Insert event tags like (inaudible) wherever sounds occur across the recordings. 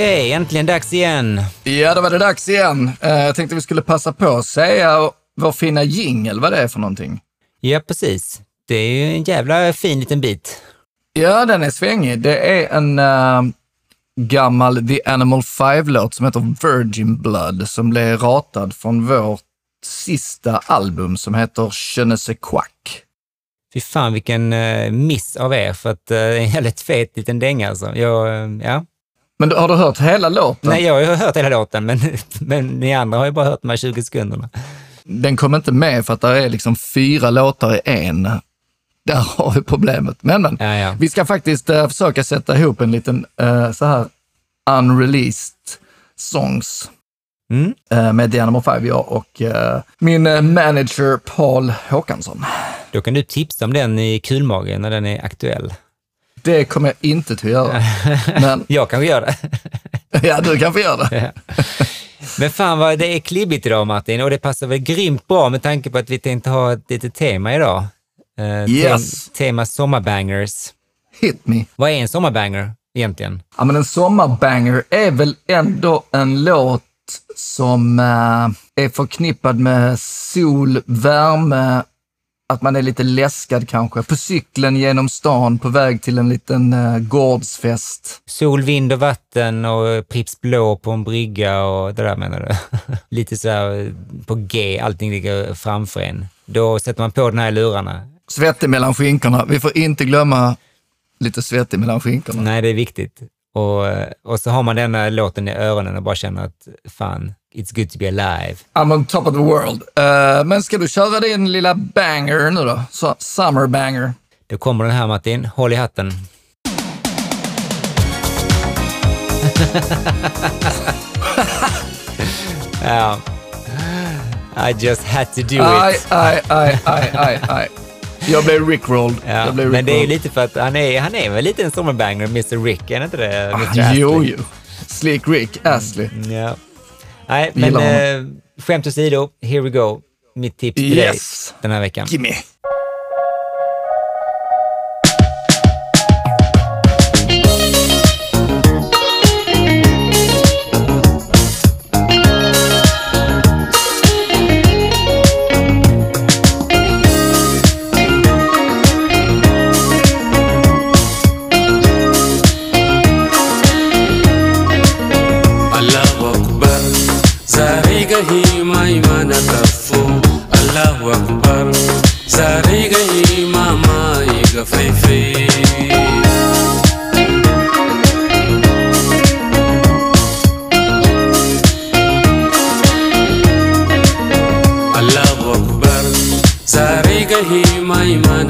Okej, äntligen dags igen. Ja, då var det dags igen. Eh, Jag tänkte vi skulle passa på att säga vår fina jingel, vad det är för någonting. Ja, precis. Det är ju en jävla fin liten bit. Ja, den är svängig. Det är en eh, gammal The Animal 5-låt som heter Virgin Blood som blev ratad från vårt sista album som heter Je ne sais quack. Fy fan vilken eh, miss av er, för att det är en jävligt fet liten dänga alltså. Jag, ja. Men har du hört hela låten? Nej, jag har hört hela låten, men, men ni andra har ju bara hört de här 20 sekunderna. Den kom inte med för att det är liksom fyra låtar i en. Där har vi problemet. Men, men. Ja, ja. Vi ska faktiskt eh, försöka sätta ihop en liten eh, så här unreleased songs Mm. eh, med Animal 5, jag och min manager Paul Håkansson. Då kan du tipsa om den i kulmagen när den är aktuell. Det kommer jag inte att göra. (laughs) Men Jag kanske gör det. (laughs) ja, du kan få göra det. Men fan vad det är klibbigt idag Martin och det passar väl grymt bra med tanke på att vi tänkte ha ett litet tema idag. Eh, tem- Yes. tema sommarbangers. Hit me. Vad är en sommarbanger egentligen? Ja, men en sommarbanger är väl ändå en låt som eh, är förknippad med sol, värme, att man är lite läskad kanske. På cykeln genom stan på väg till en liten eh, gårdsfest. Sol, vind och vatten och Pripps blå på en brygga och det där menar du? (laughs) Lite så här eh, på G, allting ligger framför en. Då sätter man på den här lurarna. Svettig mellan skinkorna. Vi får inte glömma lite svettig mellan skinkorna. Nej, det är viktigt. Och, eh, och så har man den här låten i öronen och bara känner att fan, it's good to be alive. I'm on top of the world. Eh, men ska du köra din lilla banger nu då? Så, summer banger. Då kommer den här Martin, håll i hatten. (laughs) ja. I just had to do it. aj, aj, aj, aj, aj. Jag blev rickrolled. Ja, jag blev men det är lite för att han är, han är väl lite en sommarbanger, Mr Rick, är det inte det? Mr. Ah, jo, jo. Slick Rick Astley. Ja. Nej, men eh, skämt åsido, here we go. Mitt tips till Yes. dig den här veckan. Gimme.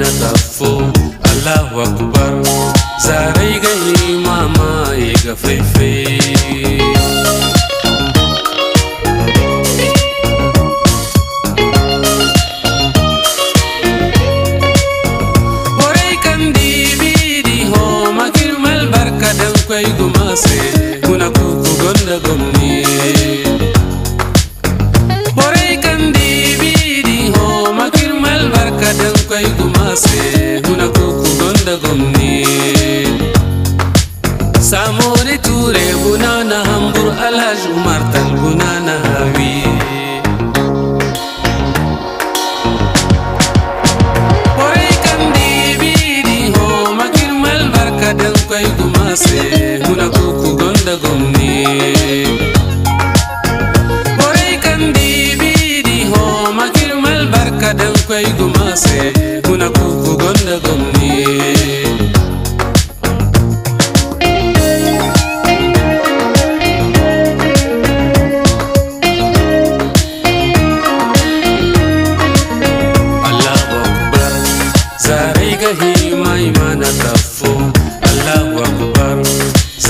na tafo Allahu Akbar. Zarai mama imama ga faifai. hacer.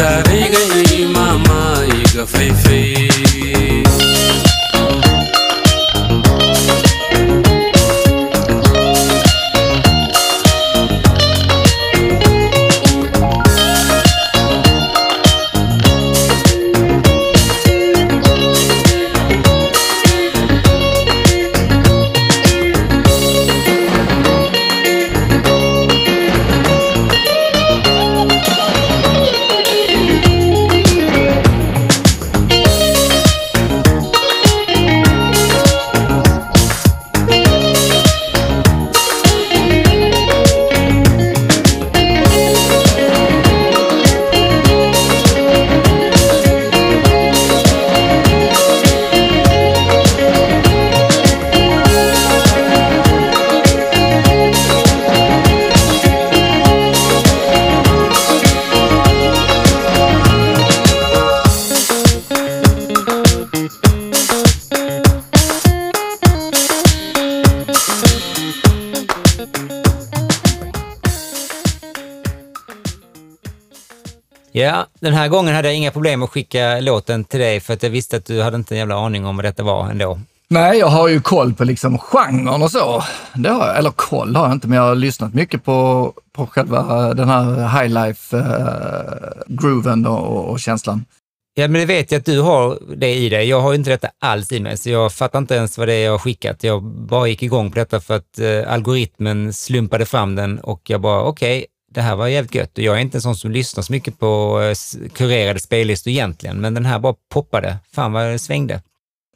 saarayga imaamaa iga fayfay Ja, den här gången hade jag inga problem att skicka låten till dig för att jag visste att du hade inte en jävla aning om vad detta var ändå. Nej, jag har ju koll på liksom genren och så. Det har jag, eller koll har jag inte, men jag har lyssnat mycket på, på själva den här highlife-grooven och, och känslan. Ja, men det vet jag att du har det i dig. Jag har ju inte detta alls i mig, så jag fattar inte ens vad det är jag har skickat. Jag bara gick igång på detta för att eh, algoritmen slumpade fram den och jag bara, okej, okay, det här var jävligt gött. Och jag är inte en sån som lyssnar så mycket på eh, kurerade spellistor egentligen, men den här bara poppade. Fan vad det svängde.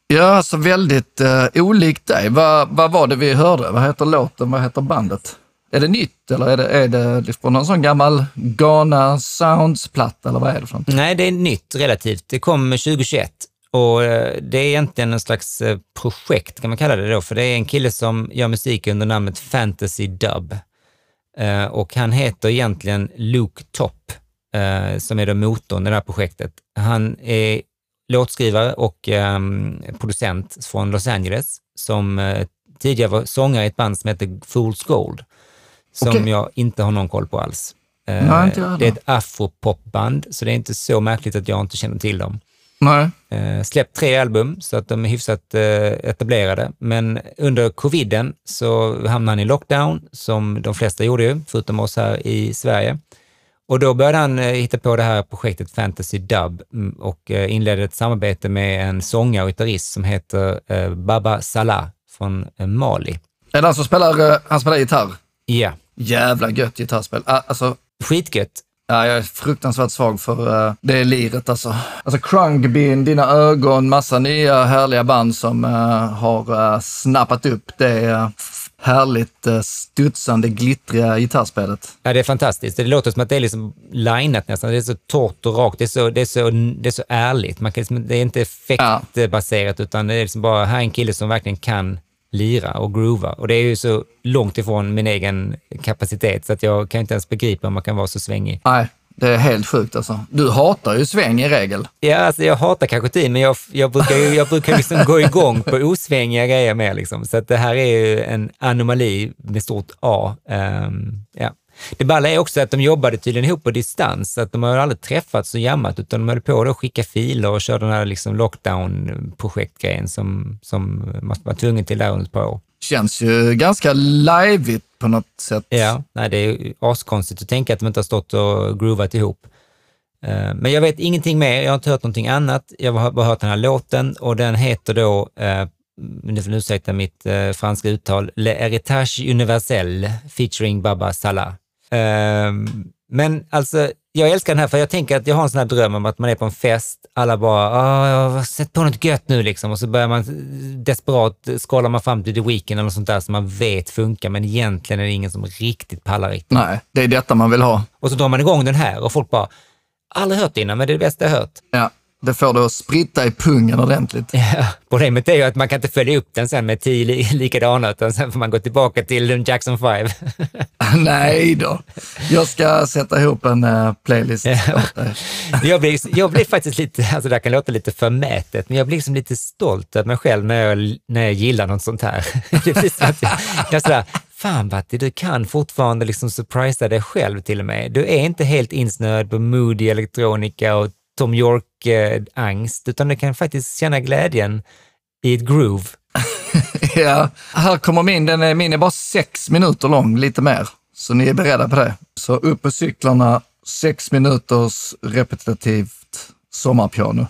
Ja, alltså väldigt eh, olikt dig. Vad, vad var det vi hörde? Vad heter låten? Vad heter bandet? Är det nytt eller är det, är det från någon sån gammal Ghana Sounds-platta eller vad är det för något? Nej, det är nytt relativt. Det kom 2021 och eh, det är egentligen en slags projekt kan man kalla det då, för det är en kille som gör musik under namnet Fantasy Dub. Eh, och han heter egentligen Luke Top, som är då motorn i det här projektet. Han är låtskrivare och producent från Los Angeles som tidigare var sångare i ett band som heter Fool's Gold som okay. jag inte har någon koll på alls. Nej, eh, det är ett afropopband, så det är inte så märkligt att jag inte känner till dem. Nej. Eh, släppt tre album, så att de är hyfsat eh, etablerade. Men under coviden så hamnade han i lockdown, som de flesta gjorde ju, förutom oss här i Sverige. Och då började han hitta på det här projektet Fantasy Dub mm, och inledde ett samarbete med en sångare och gitarrist som heter Baba Salah från Mali. Är det han som spelar, han spelar gitarr? Ja. Jävla gött gitarrspel. Alltså, Skitgött. Ja, jag är fruktansvärt svag för uh, det liret alltså. Alltså Krungbin, Dina ögon, massa nya härliga band som uh, har uh, snappat upp det uh, härligt uh, studsande, glittriga gitarrspelet. Ja, det är fantastiskt. Det låter som att det är liksom linat nästan. Det är så torrt och rakt. Det är så, det är så, det är så ärligt. Man kan liksom, det är inte effektbaserat, ja. utan det är liksom bara, här är en kille som verkligen kan lira och groova. Och det är ju så långt ifrån min egen kapacitet så att jag kan inte ens begripa om man kan vara så svängig. Nej, det är helt sjukt alltså. Du hatar ju sväng i regel. Ja, alltså jag hatar kanske inte men jag, jag brukar, jag brukar liksom gå igång på osvängiga grejer mer. Liksom. Så att det här är ju en anomali med stort A. Um, ja. Det balla är också att de jobbade tydligen ihop på distans, att de har aldrig träffats och jammat, utan de höll på att skicka filer och köra den här liksom lockdown-projektgrejen som, som man var tvungen till där under ett par år. Känns ju ganska liveigt på något sätt. Ja, nej, det är askonstigt att tänka att de inte har stått och groovat ihop. Eh, men jag vet ingenting mer, jag har inte hört någonting annat. Jag har bara hört den här låten och den heter då, eh, nu får ni ursäkta mitt eh, franska uttal, Le Héritage Universel featuring Baba Salah. Ehm, men alltså, jag älskar den här för jag tänker att jag har en sån här dröm om att man är på en fest, alla bara, ah, jag har sett på något gött nu liksom och så börjar man desperat, skålar man fram till The Weeknd eller något sånt där som man vet funkar, men egentligen är det ingen som riktigt pallar riktigt. Nej, det är detta man vill ha. Och så drar man igång den här och folk bara, aldrig hört det innan, men det är det bästa jag hört. Ja. Det får det att spritta i pungen ordentligt. Ja, problemet är ju att man kan inte följa upp den sen med tio (laughs) likadana, utan sen får man gå tillbaka till Jackson 5. (laughs) Nej då. Jag ska sätta ihop en uh, playlist ja. (laughs) jag, blir, jag blir faktiskt lite, alltså det här kan låta lite förmätet, men jag blir liksom lite stolt över mig själv när jag, när jag gillar något sånt här. Det blir så att jag, jag sådär, fan Batti, du kan fortfarande liksom surprisa dig själv till och med. Du är inte helt insnöad på moody elektronika och Tom York-angst, eh, utan du kan faktiskt känna glädjen i ett groove. (laughs) ja, här kommer min. Den är, min är bara sex minuter lång, lite mer. Så ni är beredda på det. Så upp på cyklarna, sex minuters repetitivt sommarpiano.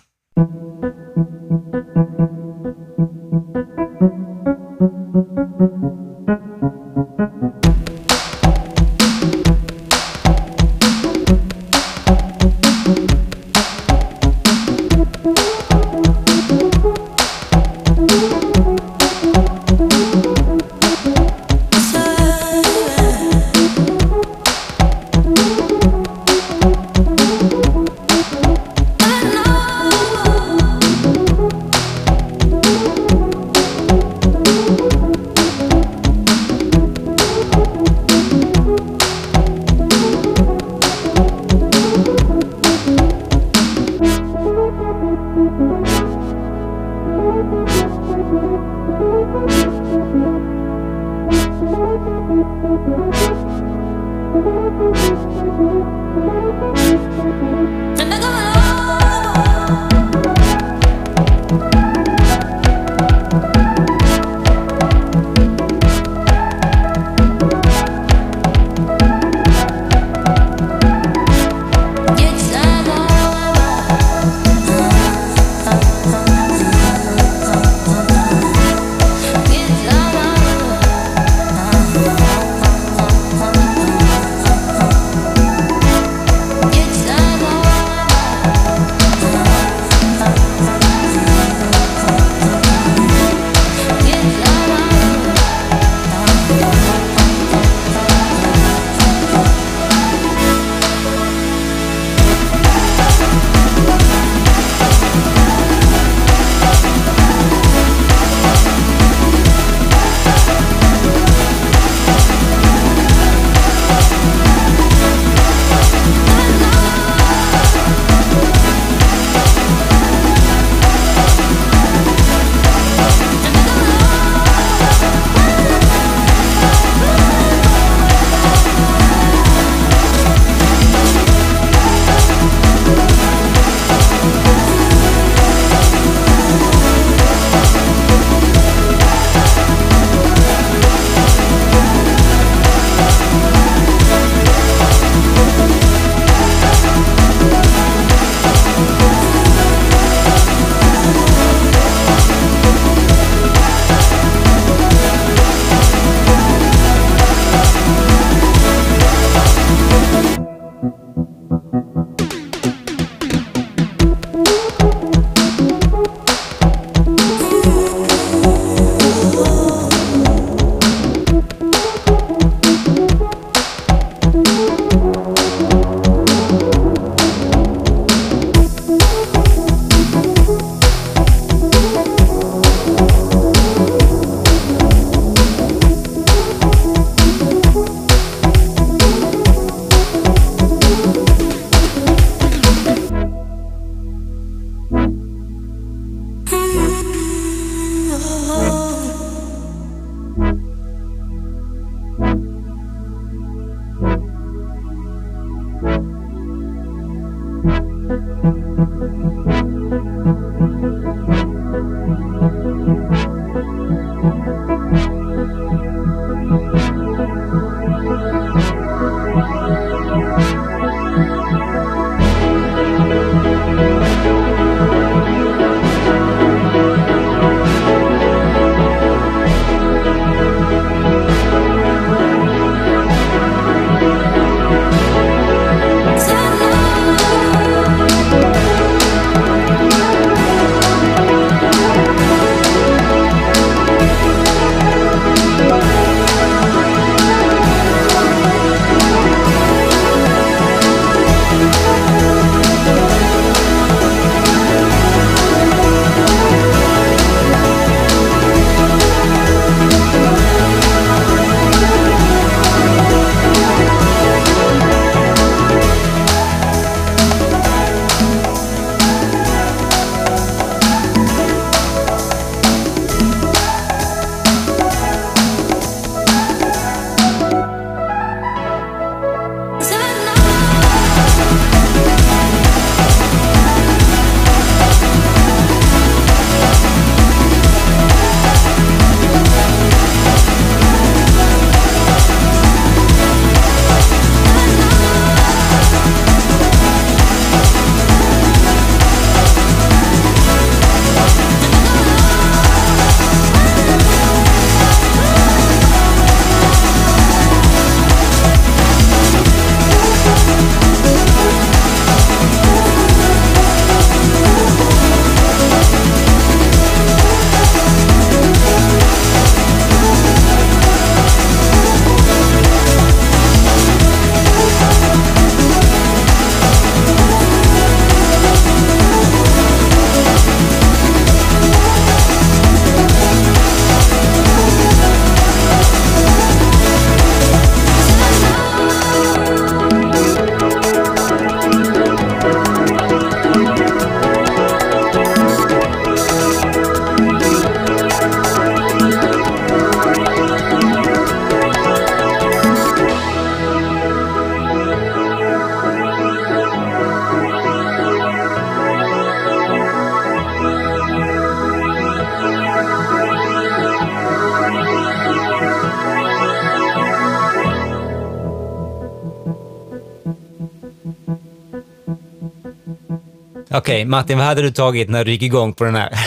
Okej, Martin, vad hade du tagit när du gick igång på den här? (laughs)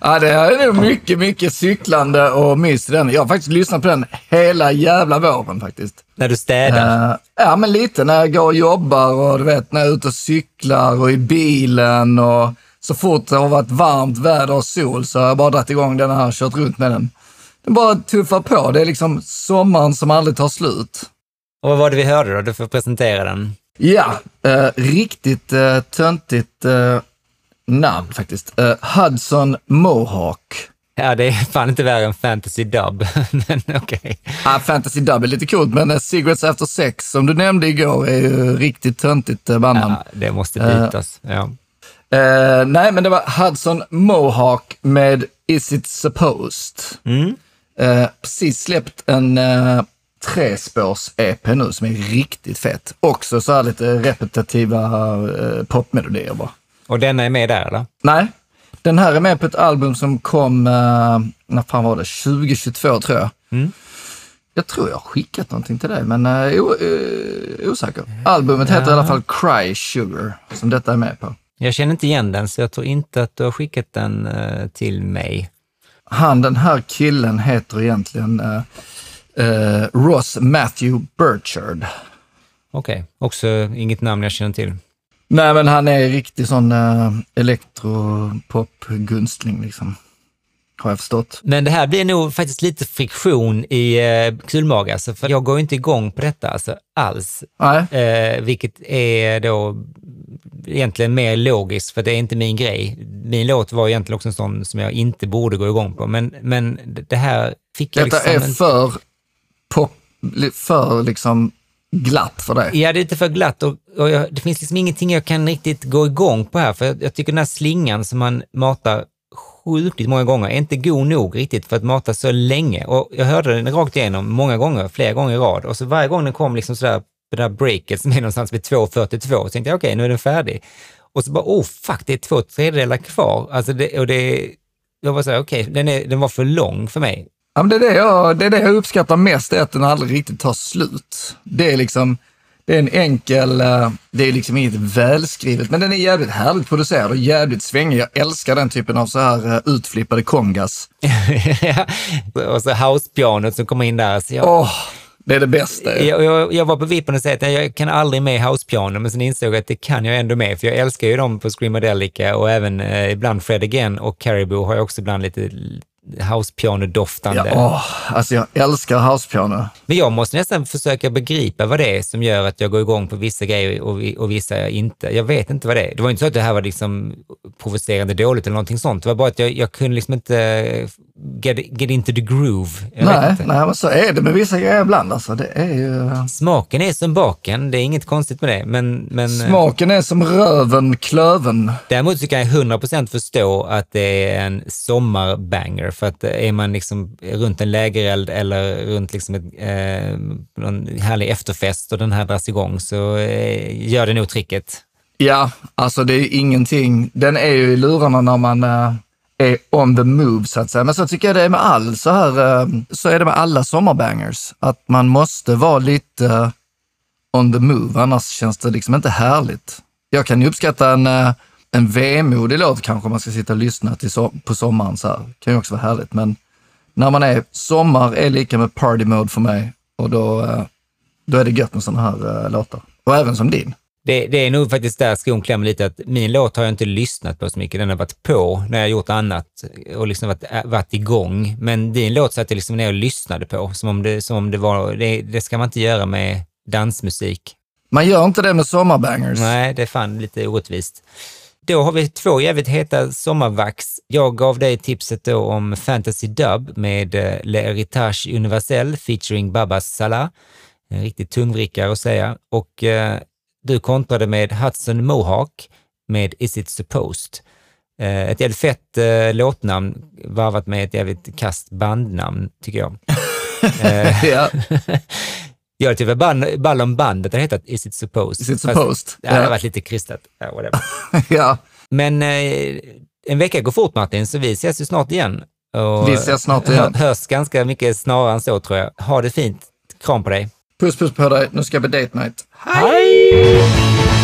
Ja, det är nog mycket, mycket cyklande och mys i den. Jag har faktiskt lyssnat på den hela jävla våren faktiskt. när du städar? Eh, ja, men lite när jag går och jobbar och du vet när jag är ute och cyklar och i bilen och så fort det har varit varmt väder och sol så har jag bara dragit igång den här och kört runt med den. Den bara tuffar på. Det är liksom sommaren som aldrig tar slut. Och vad var det vi hörde då? Du får presentera den. Ja, eh, riktigt eh, töntigt eh, namn faktiskt. Eh, Hudson Mohawk. Ja, det är fan inte värre än fantasy dub, (laughs) men okej. Ah, Fantasy Dub är lite coolt, men eh, Cigarettes After Sex, som du nämnde igår, är ju riktigt töntigt eh, bandnamn. Ja, det måste bytas. Ja. Eh, nej, men det var Hudson Mohawk med Is It Supposed. Mm. Eh, precis släppt en eh, trespårs-EP nu som är riktigt fett. Också så här lite repetitiva eh, popmelodier bara. Och denna är med där, eller? Nej, den här är med på ett album som kom, eh, när fan var det, 2022 tror jag. Mm. Jag tror jag har skickat någonting till dig, men eh, o, eh, osäker. Albumet heter i alla fall Cry Sugar, som detta är med på. Jag känner inte igen den, så jag tror inte att du har skickat den eh, till mig. Han, den här killen heter egentligen eh, Ross Matthew Burchard. Okej, också inget namn jag känner till. Nej, men han är riktig sån uh, elektropop-gunstling liksom. Har jag förstått. Men det här blir nog faktiskt lite friktion i eh, kulmage, alltså, för jag går inte igång på detta alltså, alls. Nej, Eh, vilket är då egentligen mer logiskt, för det är inte min grej. Min låt var egentligen också en sån som jag inte borde gå igång på, men, men det här fick jag detta liksom... är en- för pop, för liksom glatt för det? Ja, det är lite för glatt och, och jag, det finns liksom ingenting jag kan riktigt gå igång på här, för jag, jag tycker den här slingan som man matar sjukligt många gånger är inte god nog riktigt för att mata så länge. Och jag hörde den rakt igenom många gånger, flera gånger i rad. Och så varje gång den kom liksom sådär på det där breaket som är någonstans vid 2.42, så tänkte jag okej, nu är den färdig. Och så bara, oh fuck, det är två tredjedelar kvar. Alltså det, och det, jag var såhär, okej, den, är- den var för lång för mig. Ja, men det, är det, jag, det är det jag uppskattar mest, är att den aldrig riktigt tar slut. Det är liksom, det är en enkel, eh, det är liksom inget välskrivet, men den är jävligt härligt producerad och jävligt svängig. Jag älskar den typen av så här eh, utflippade kongas. (laughs) och så housepianot som kommer in där. Så jag, Åh, det är det bästa. Jag, jag, jag var på vippen och sa att jag kan aldrig med housepiano, men sen insåg jag att det kan jag ändå med, för jag älskar ju dem på Screamadelica och även eh, ibland Fred Again och Caribou har jag också ibland lite housepiano-doftande. Ja, åh, alltså jag älskar housepiano. Men jag måste nästan försöka begripa vad det är som gör att jag går igång på vissa grejer och, och vissa inte. Jag vet inte vad det är. Det var inte så att det här var liksom provocerande dåligt eller någonting sånt. Det var bara att jag, jag kunde liksom inte get, get into the groove. Jag Nej, nej, men så är det med vissa grejer ibland. Alltså, det är ju... Smaken är som baken, det är inget konstigt med det. Men, men, Smaken är som röven klöven. Däremot så kan jag 100% förstå att det är en sommarbanger, för att är man liksom runt en lägereld eller runt liksom ett, eh, någon härlig efterfest och den här dras igång så eh, gör det nog tricket. Ja, alltså det är ingenting. Den är ju i lurarna när man eh, är on the move så att säga. Men så tycker jag det är med all så här, eh, så är det med alla sommarbangers. Att man måste vara lite eh, on the move, annars känns det liksom inte härligt. Jag kan ju uppskatta en, eh, en vemodig låt kanske man ska sitta och lyssna till so på sommaren så här. kan ju också vara härligt, men när man är, sommar är lika med party mode för mig och då, eh, då är det gött med sådana här eh, låtar. Och även som din. Det, det är nog faktiskt där skon klämmer lite, att min låt har jag inte lyssnat på så mycket. Den har varit på när jag gjort annat och liksom varit, äh, varit igång. Men din låt satt jag liksom ner och lyssnade på, som om det, som om det var, det, det ska man inte göra med dansmusik. Man gör inte det med sommarbangers. Nej, det är fan lite orättvist. Då har vi två jävligt heta sommarvax. Jag gav dig tipset då om Fantasy Dub med eh, Le Heritage Universel featuring Babas Salah. En riktigt tungvrickare att säga. Och eh, du kontrade med Hudson Mohawk med Is It Supposed. Eh, ett jävligt fett eh, låtnamn varvat med ett jävligt kast bandnamn, tycker jag. (laughs) eh, Ja, (laughs) jag tycker band, ball om bandet har hetat Is It Supposed. Is It Fast- Supposed? Ja, det har varit lite kristet. Ja, whatever. (laughs) ja. Men eh, en vecka går fort Martin, så vi ses ju snart igen. Och Vi ses snart igen. hö- Hörs ganska mycket snarare än så tror jag. Ha det fint. Kram på dig. Puss puss på dig. Nu ska på date night. Hej!